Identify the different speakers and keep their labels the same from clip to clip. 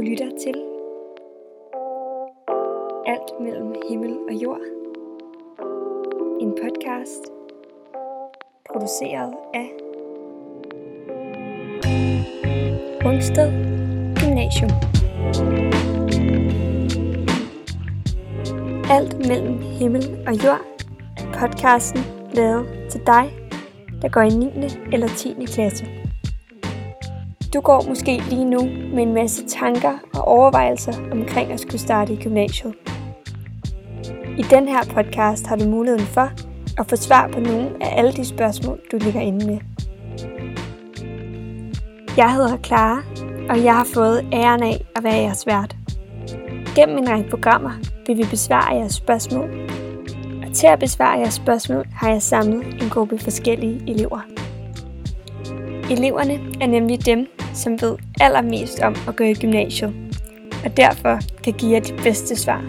Speaker 1: Du lytter til Alt mellem himmel og jord. En podcast produceret af Rungsted Gymnasium. Alt mellem himmel og jord podcasten lavet til dig, der går i 9. eller 10. klasse. Du går måske lige nu med en masse tanker og overvejelser omkring at skulle starte i gymnasiet. I den her podcast har du muligheden for at få svar på nogle af alle de spørgsmål, du ligger inde med. Jeg hedder Clara, og jeg har fået æren af at være jeres vært. Gennem en række programmer vil vi besvare jeres spørgsmål. Og til at besvare jeres spørgsmål har jeg samlet en gruppe forskellige elever. Eleverne er nemlig dem, som ved allermest om at gå i gymnasiet, og derfor kan give jer de bedste svar.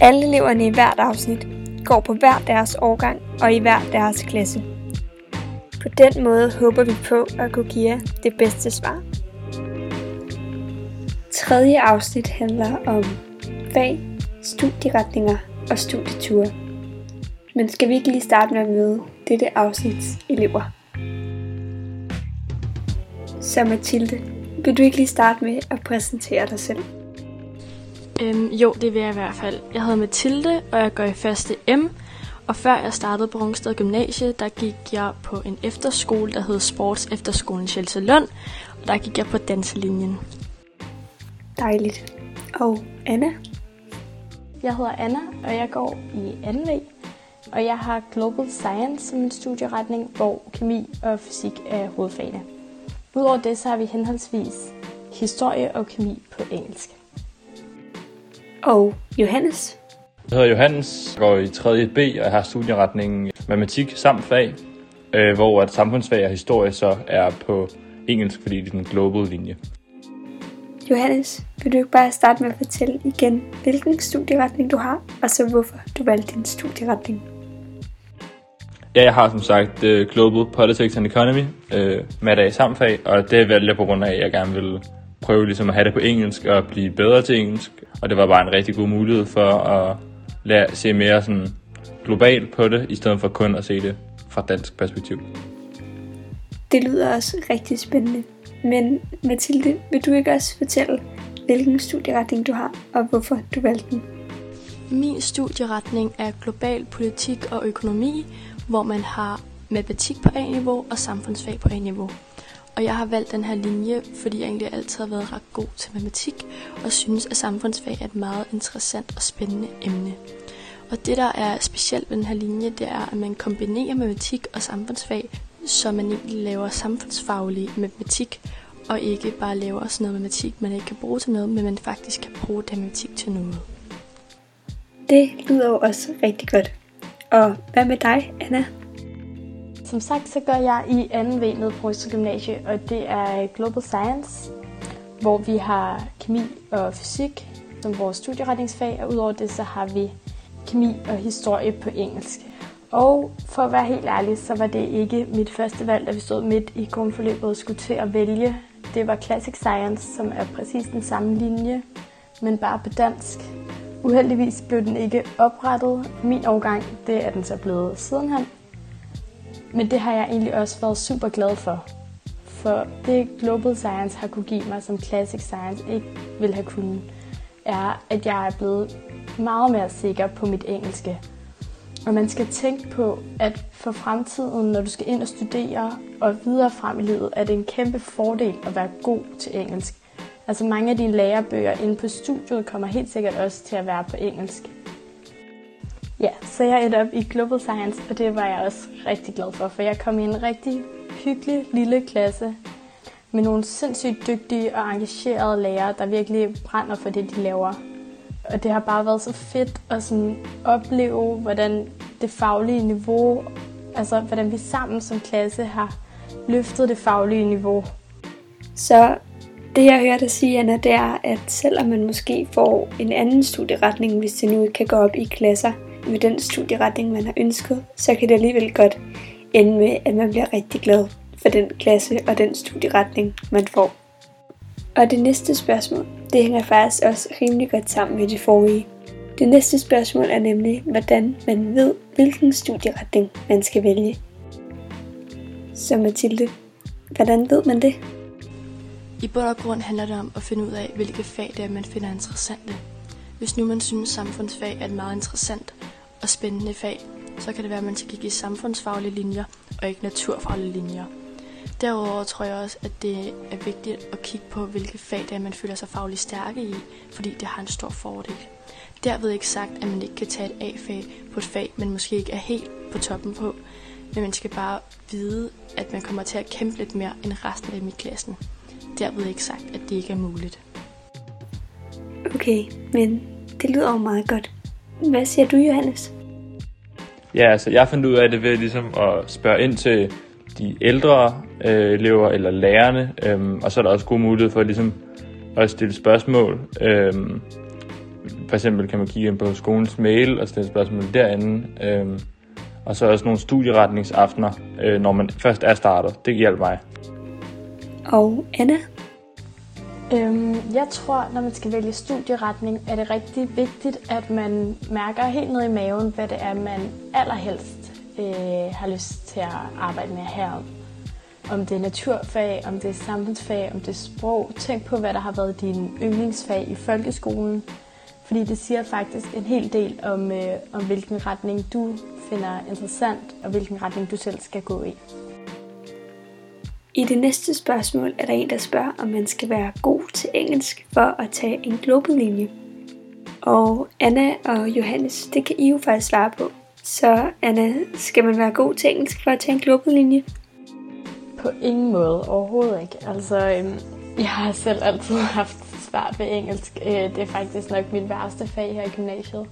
Speaker 1: Alle eleverne i hvert afsnit går på hver deres årgang og i hver deres klasse. På den måde håber vi på at kunne give jer det bedste svar. Tredje afsnit handler om fag, studieretninger og studieture. Men skal vi ikke lige starte med at møde dette afsnits elever? Så Mathilde, vil du ikke lige starte med at præsentere dig selv?
Speaker 2: Øhm, jo, det vil jeg i hvert fald. Jeg hedder Mathilde, og jeg går i første M. Og før jeg startede på Rungsted Gymnasie, der gik jeg på en efterskole, der hed Sports Efterskolen Lund. Og der gik jeg på danselinjen.
Speaker 1: Dejligt. Og Anna?
Speaker 2: Jeg hedder Anna, og jeg går i 2V. Og jeg har Global Science som en studieretning, hvor kemi og fysik er hovedfagene. Udover det, så har vi henholdsvis historie og kemi på engelsk.
Speaker 1: Og Johannes?
Speaker 3: Jeg hedder Johannes, går i 3. B, og jeg har studieretningen matematik samt fag, øh, hvor at samfundsfag og historie så er på engelsk, fordi det er en global linje.
Speaker 1: Johannes, vil du ikke bare starte med at fortælle igen, hvilken studieretning du har, og så hvorfor du valgte din studieretning?
Speaker 3: Ja, jeg har som sagt uh, Global Politics and Economy uh, med A samfag, og det valgte jeg på grund af, at jeg gerne ville prøve ligesom at have det på engelsk og blive bedre til engelsk. Og det var bare en rigtig god mulighed for at lære, se mere sådan globalt på det, i stedet for kun at se det fra dansk perspektiv.
Speaker 1: Det lyder også rigtig spændende. Men Mathilde, vil du ikke også fortælle, hvilken studieretning du har, og hvorfor du valgte den?
Speaker 2: Min studieretning er global politik og økonomi, hvor man har matematik på A-niveau og samfundsfag på A-niveau. Og jeg har valgt den her linje, fordi jeg egentlig altid har været ret god til matematik, og synes, at samfundsfag er et meget interessant og spændende emne. Og det, der er specielt ved den her linje, det er, at man kombinerer matematik og samfundsfag, så man egentlig laver samfundsfaglig matematik, og ikke bare laver sådan noget matematik, man ikke kan bruge til noget, men man faktisk kan bruge den matematik til noget.
Speaker 1: Det lyder jo også rigtig godt. Og hvad med dig, Anna?
Speaker 2: Som sagt, så går jeg i 2V nede på Rystel Gymnasie, og det er Global Science, hvor vi har kemi og fysik som vores studieretningsfag, og udover det, så har vi kemi og historie på engelsk. Og for at være helt ærlig, så var det ikke mit første valg, da vi stod midt i grundforløbet og skulle til at vælge. Det var Classic Science, som er præcis den samme linje, men bare på dansk. Uheldigvis blev den ikke oprettet. Min årgang, det er den så blevet sidenhen. Men det har jeg egentlig også været super glad for. For det Global Science har kunne give mig, som Classic Science ikke ville have kunnet, er, at jeg er blevet meget mere sikker på mit engelske. Og man skal tænke på, at for fremtiden, når du skal ind og studere og videre frem i livet, er det en kæmpe fordel at være god til engelsk. Altså mange af de lærebøger inde på studiet kommer helt sikkert også til at være på engelsk. Ja, så jeg endte op i Global Science, og det var jeg også rigtig glad for, for jeg kom i en rigtig hyggelig lille klasse med nogle sindssygt dygtige og engagerede lærere, der virkelig brænder for det, de laver. Og det har bare været så fedt at sådan opleve, hvordan det faglige niveau, altså hvordan vi sammen som klasse har løftet det faglige niveau.
Speaker 1: Så det jeg hører dig sige, Anna, det er, at selvom man måske får en anden studieretning, hvis det nu ikke kan gå op i klasser med den studieretning, man har ønsket, så kan det alligevel godt ende med, at man bliver rigtig glad for den klasse og den studieretning, man får. Og det næste spørgsmål, det hænger faktisk også rimelig godt sammen med det forrige. Det næste spørgsmål er nemlig, hvordan man ved, hvilken studieretning man skal vælge. Så Mathilde, hvordan ved man det?
Speaker 2: I bund og grund handler det om at finde ud af, hvilke fag det er, man finder interessante. Hvis nu man synes, samfundsfag er et meget interessant og spændende fag, så kan det være, at man skal kigge i samfundsfaglige linjer og ikke naturfaglige linjer. Derudover tror jeg også, at det er vigtigt at kigge på, hvilke fag det er, man føler sig fagligt stærke i, fordi det har en stor fordel. Derved ikke sagt, at man ikke kan tage et A-fag på et fag, man måske ikke er helt på toppen på, men man skal bare vide, at man kommer til at kæmpe lidt mere end resten af mit klassen. Derved ikke sagt, at det ikke er muligt.
Speaker 1: Okay, men det lyder jo meget godt. Hvad siger du, Johannes?
Speaker 3: Ja, altså jeg fandt ud af det ved ligesom at spørge ind til de ældre øh, elever eller lærerne, øhm, og så er der også god mulighed for ligesom at stille spørgsmål. Øhm, for eksempel kan man kigge ind på skolens mail og stille spørgsmål derinde. Øhm, og så også nogle studieretningsaftener, øh, når man først er startet. Det hjælper mig.
Speaker 1: Og Anna?
Speaker 2: Øhm, jeg tror, når man skal vælge studieretning, er det rigtig vigtigt, at man mærker helt ned i maven, hvad det er, man allerhelst øh, har lyst til at arbejde med herom. Om det er naturfag, om det er samfundsfag, om det er sprog. Tænk på, hvad der har været din yndlingsfag i folkeskolen. Fordi det siger faktisk en hel del om, øh, om hvilken retning du finder interessant, og hvilken retning du selv skal gå i.
Speaker 1: I det næste spørgsmål er der en, der spørger, om man skal være god til engelsk for at tage en global linje. Og Anna og Johannes, det kan I jo faktisk svare på. Så Anna, skal man være god til engelsk for at tage en global linje?
Speaker 2: På ingen måde, overhovedet ikke. Altså, øhm, jeg har selv altid haft svært ved engelsk. Øh, det er faktisk nok mit værste fag her i gymnasiet.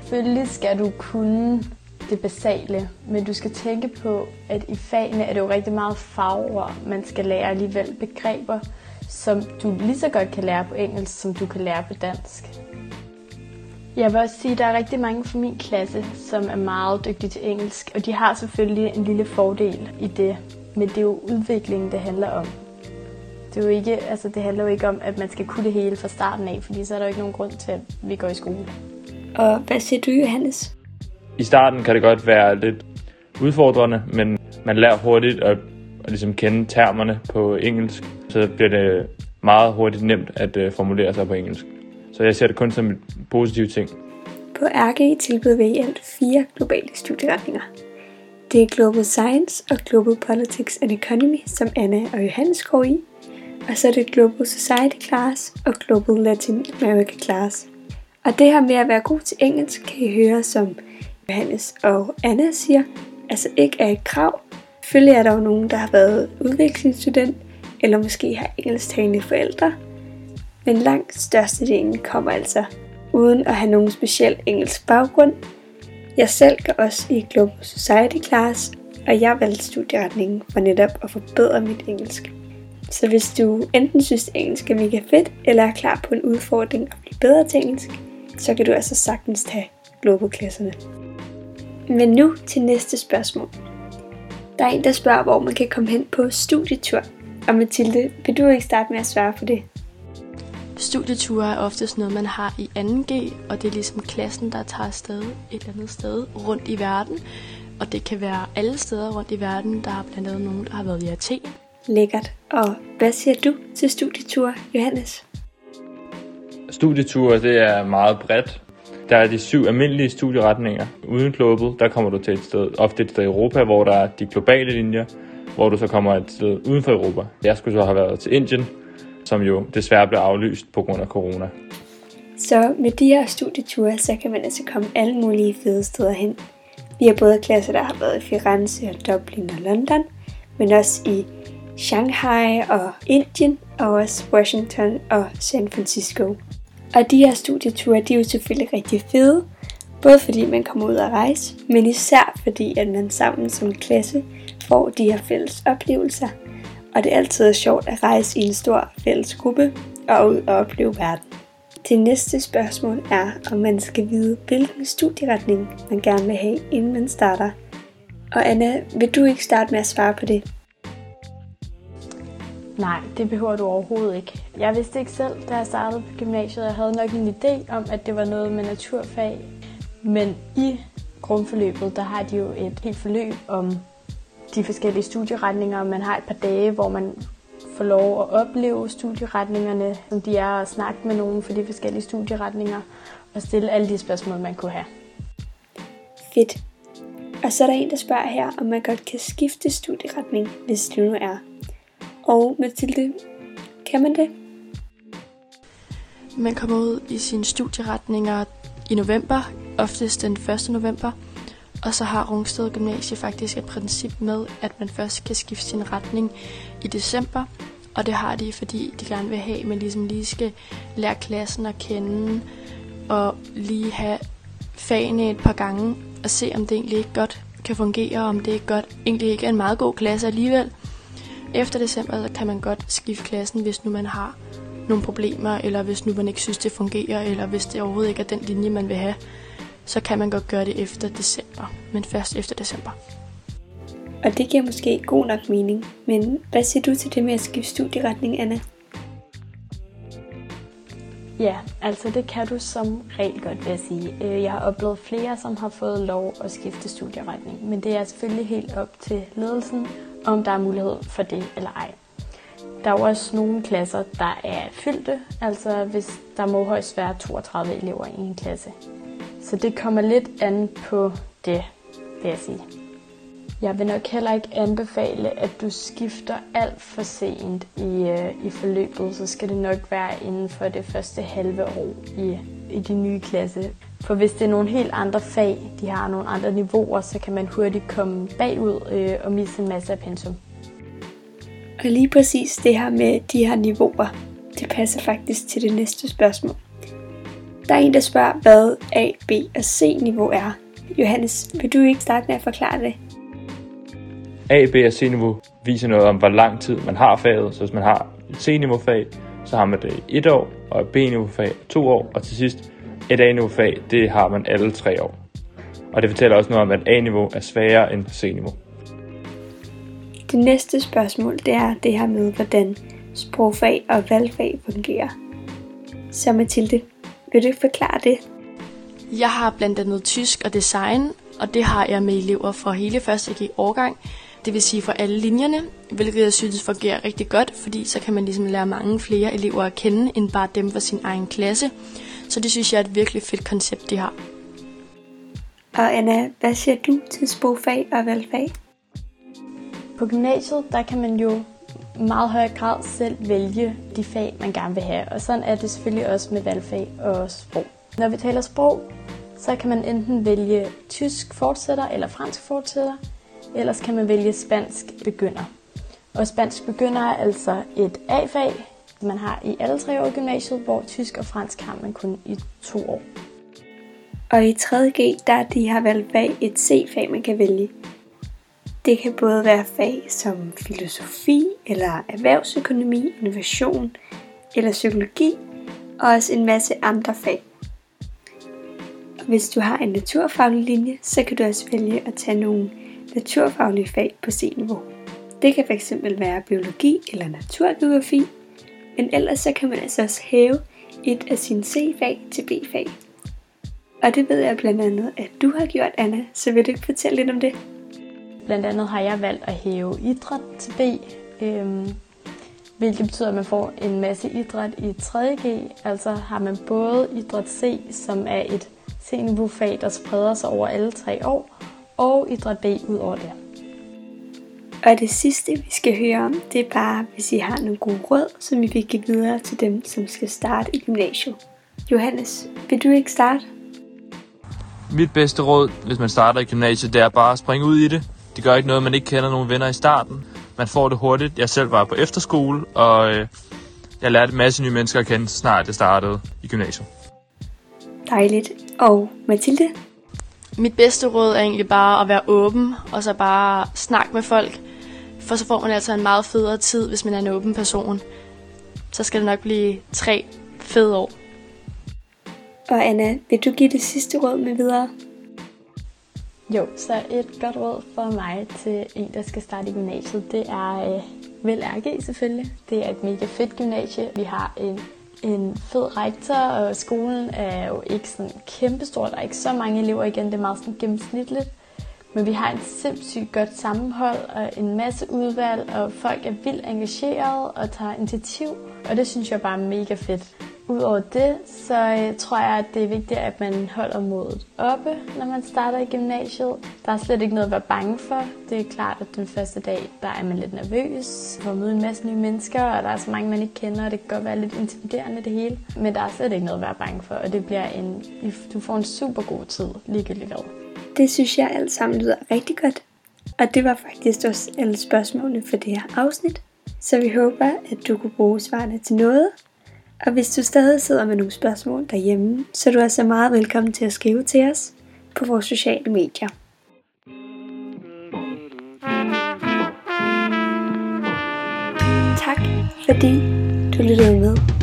Speaker 2: Selvfølgelig skal du kunne det basale, men du skal tænke på, at i fagene er det jo rigtig meget fagord. Man skal lære alligevel begreber, som du lige så godt kan lære på engelsk, som du kan lære på dansk. Jeg vil også sige, at der er rigtig mange fra min klasse, som er meget dygtige til engelsk, og de har selvfølgelig en lille fordel i det, men det er jo udviklingen, det handler om. Det, er jo ikke, altså det handler jo ikke om, at man skal kunne det hele fra starten af, fordi så er der jo ikke nogen grund til, at vi går i skole.
Speaker 1: Og hvad siger du, Johannes?
Speaker 3: I starten kan det godt være lidt udfordrende, men man lærer hurtigt at, at ligesom kende termerne på engelsk, så bliver det meget hurtigt nemt at øh, formulere sig på engelsk. Så jeg ser det kun som en positiv ting.
Speaker 1: På RG tilbyder vi i alt fire globale studieretninger. Det er Global Science og Global Politics and Economy, som Anna og Johannes går i. Og så er det Global Society Class og Global Latin America Class. Og det her med at være god til engelsk kan I høre som Johannes og Anna siger, altså ikke er et krav. Selvfølgelig er der jo nogen, der har været udvekslingsstudent, eller måske har engelsktalende forældre. Men langt størstedelen kommer altså uden at have nogen speciel engelsk baggrund. Jeg selv går også i Global Society Class, og jeg valgte studieretningen for netop at forbedre mit engelsk. Så hvis du enten synes, at engelsk er mega fedt, eller er klar på en udfordring at blive bedre til engelsk, så kan du altså sagtens tage global-klasserne. Men nu til næste spørgsmål. Der er en, der spørger, hvor man kan komme hen på studietur. Og Mathilde, vil du ikke starte med at svare på det?
Speaker 2: Studieture er oftest noget, man har i 2G, og det er ligesom klassen, der tager afsted et eller andet sted rundt i verden. Og det kan være alle steder rundt i verden. Der er blandt andet nogen, der har været i Athen.
Speaker 1: Lækkert. Og hvad siger du til studieture, Johannes?
Speaker 3: Studieture, det er meget bredt. Der er de syv almindelige studieretninger. Uden global, der kommer du til et sted, ofte et sted i Europa, hvor der er de globale linjer, hvor du så kommer et sted uden for Europa. Jeg skulle så have været til Indien, som jo desværre blev aflyst på grund af corona.
Speaker 1: Så med de her studieture, så kan man altså komme alle mulige fede steder hen. Vi har både klasser, der har været i Firenze og Dublin og London, men også i Shanghai og Indien, og også Washington og San Francisco. Og de her studieture, de er jo selvfølgelig rigtig fede, både fordi man kommer ud og rejse, men især fordi, at man sammen som klasse får de her fælles oplevelser. Og det er altid sjovt at rejse i en stor fælles gruppe og ud og opleve verden. Det næste spørgsmål er, om man skal vide, hvilken studieretning man gerne vil have, inden man starter. Og Anna, vil du ikke starte med at svare på det?
Speaker 2: Nej, det behøver du overhovedet ikke. Jeg vidste ikke selv, da jeg startede på gymnasiet. Jeg havde nok en idé om, at det var noget med naturfag. Men i grundforløbet, der har de jo et helt forløb om de forskellige studieretninger. Man har et par dage, hvor man får lov at opleve studieretningerne, som de er, og snakke med nogen for de forskellige studieretninger, og stille alle de spørgsmål, man kunne have.
Speaker 1: Fedt. Og så er der en, der spørger her, om man godt kan skifte studieretning, hvis det nu er. Og Mathilde, kan man det?
Speaker 4: Man kommer ud i sine studieretninger i november, oftest den 1. november. Og så har Rungsted Gymnasie faktisk et princip med, at man først kan skifte sin retning i december. Og det har de, fordi de gerne vil have, at man ligesom lige skal lære klassen at kende, og lige have fagene et par gange, og se om det egentlig ikke godt kan fungere, om det ikke godt, egentlig ikke er en meget god klasse alligevel. Efter december kan man godt skifte klassen, hvis nu man har nogle problemer, eller hvis nu man ikke synes, det fungerer, eller hvis det overhovedet ikke er den linje, man vil have, så kan man godt gøre det efter december, men først efter december.
Speaker 1: Og det giver måske god nok mening, men hvad siger du til det med at skifte studieretning, Anna?
Speaker 2: Ja, altså det kan du som regel godt, vil jeg sige. Øh, jeg har oplevet flere, som har fået lov at skifte studieretning, men det er selvfølgelig helt op til ledelsen, om der er mulighed for det eller ej. Der er jo også nogle klasser, der er fyldte, altså hvis der må højst være 32 elever i en klasse. Så det kommer lidt an på det, vil jeg sige. Jeg vil nok heller ikke anbefale, at du skifter alt for sent i, øh, i forløbet. Så skal det nok være inden for det første halve år i, i din nye klasse. For hvis det er nogle helt andre fag, de har nogle andre niveauer, så kan man hurtigt komme bagud øh, og misse en masse af pensum.
Speaker 1: Og lige præcis det her med de her niveauer, det passer faktisk til det næste spørgsmål. Der er en, der spørger, hvad A, B og C niveau er. Johannes, vil du ikke starte med at forklare det?
Speaker 3: A, B og C-niveau viser noget om, hvor lang tid man har faget. Så hvis man har et C-niveau-fag, så har man det i et år, og et B-niveau-fag to år, og til sidst et A-niveau-fag, det har man alle tre år. Og det fortæller også noget om, at A-niveau er sværere end C-niveau.
Speaker 1: Det næste spørgsmål, det er det her med, hvordan sprogfag og valgfag fungerer. Så Mathilde, vil du forklare det?
Speaker 4: Jeg har blandt andet tysk og design, og det har jeg med elever fra hele første G årgang. Det vil sige for alle linjerne, hvilket jeg synes fungerer rigtig godt, fordi så kan man ligesom lære mange flere elever at kende, end bare dem fra sin egen klasse. Så det synes jeg er et virkelig fedt koncept, de har.
Speaker 1: Og Anna, hvad siger du til sprogfag og valgfag?
Speaker 2: På gymnasiet, der kan man jo meget høj grad selv vælge de fag, man gerne vil have. Og sådan er det selvfølgelig også med valgfag og sprog. Når vi taler sprog, så kan man enten vælge tysk fortsætter eller fransk fortsætter, ellers kan man vælge spansk begynder. Og spansk begynder er altså et A-fag, man har i alle tre år i gymnasiet, hvor tysk og fransk har man kun i to år.
Speaker 1: Og i 3.G, der er har valgt fag et C-fag, man kan vælge. Det kan både være fag som filosofi, eller erhvervsøkonomi, innovation, eller psykologi, og også en masse andre fag. Hvis du har en naturfaglig linje, så kan du også vælge at tage nogle naturfaglige fag på C-niveau. Det kan fx være biologi eller naturgeografi, men ellers så kan man altså også hæve et af sine C-fag til B-fag. Og det ved jeg blandt andet, at du har gjort, Anna, så vil du ikke fortælle lidt om det?
Speaker 2: Blandt andet har jeg valgt at hæve idræt til B, øhm, hvilket betyder, at man får en masse idræt i 3G. Altså har man både idræt C, som er et C-niveau-fag, der spreder sig over alle tre år, og idræt B ud over det.
Speaker 1: Og det sidste, vi skal høre om, det er bare, hvis I har nogle gode råd, som I vil give videre til dem, som skal starte i gymnasiet. Johannes, vil du ikke starte?
Speaker 3: Mit bedste råd, hvis man starter i gymnasiet, det er bare at springe ud i det. Det gør ikke noget, man ikke kender nogen venner i starten. Man får det hurtigt. Jeg selv var på efterskole, og øh, jeg lærte en masse nye mennesker at kende, snart jeg startede i gymnasiet.
Speaker 1: Dejligt. Og Mathilde?
Speaker 4: Mit bedste råd er egentlig bare at være åben, og så bare snakke med folk. For så får man altså en meget federe tid, hvis man er en åben person. Så skal det nok blive tre fede år.
Speaker 1: Og Anna, vil du give det sidste råd med videre?
Speaker 2: Jo, så et godt råd for mig til en, der skal starte i gymnasiet, det er, øh, Vel RG selvfølgelig. Det er et mega fedt gymnasie. Vi har en, en fed rektor, og skolen er jo ikke sådan kæmpestor. Der er ikke så mange elever igen, det er meget sådan gennemsnitligt. Men vi har et sindssygt godt sammenhold og en masse udvalg, og folk er vildt engagerede og tager initiativ. Og det synes jeg bare er mega fedt. Udover det, så øh, tror jeg, at det er vigtigt, at man holder modet oppe, når man starter i gymnasiet. Der er slet ikke noget at være bange for. Det er klart, at den første dag, der er man lidt nervøs for at møde en masse nye mennesker, og der er så mange, man ikke kender, og det kan godt være lidt intimiderende det hele. Men der er slet ikke noget at være bange for, og det bliver en, du får en super god tid, ligegyldigt hvad.
Speaker 1: Det synes jeg alt sammen lyder rigtig godt. Og det var faktisk også alle spørgsmålene for det her afsnit. Så vi håber, at du kunne bruge svarene til noget. Og hvis du stadig sidder med nogle spørgsmål derhjemme, så er du altså meget velkommen til at skrive til os på vores sociale medier. Tak fordi du lyttede med.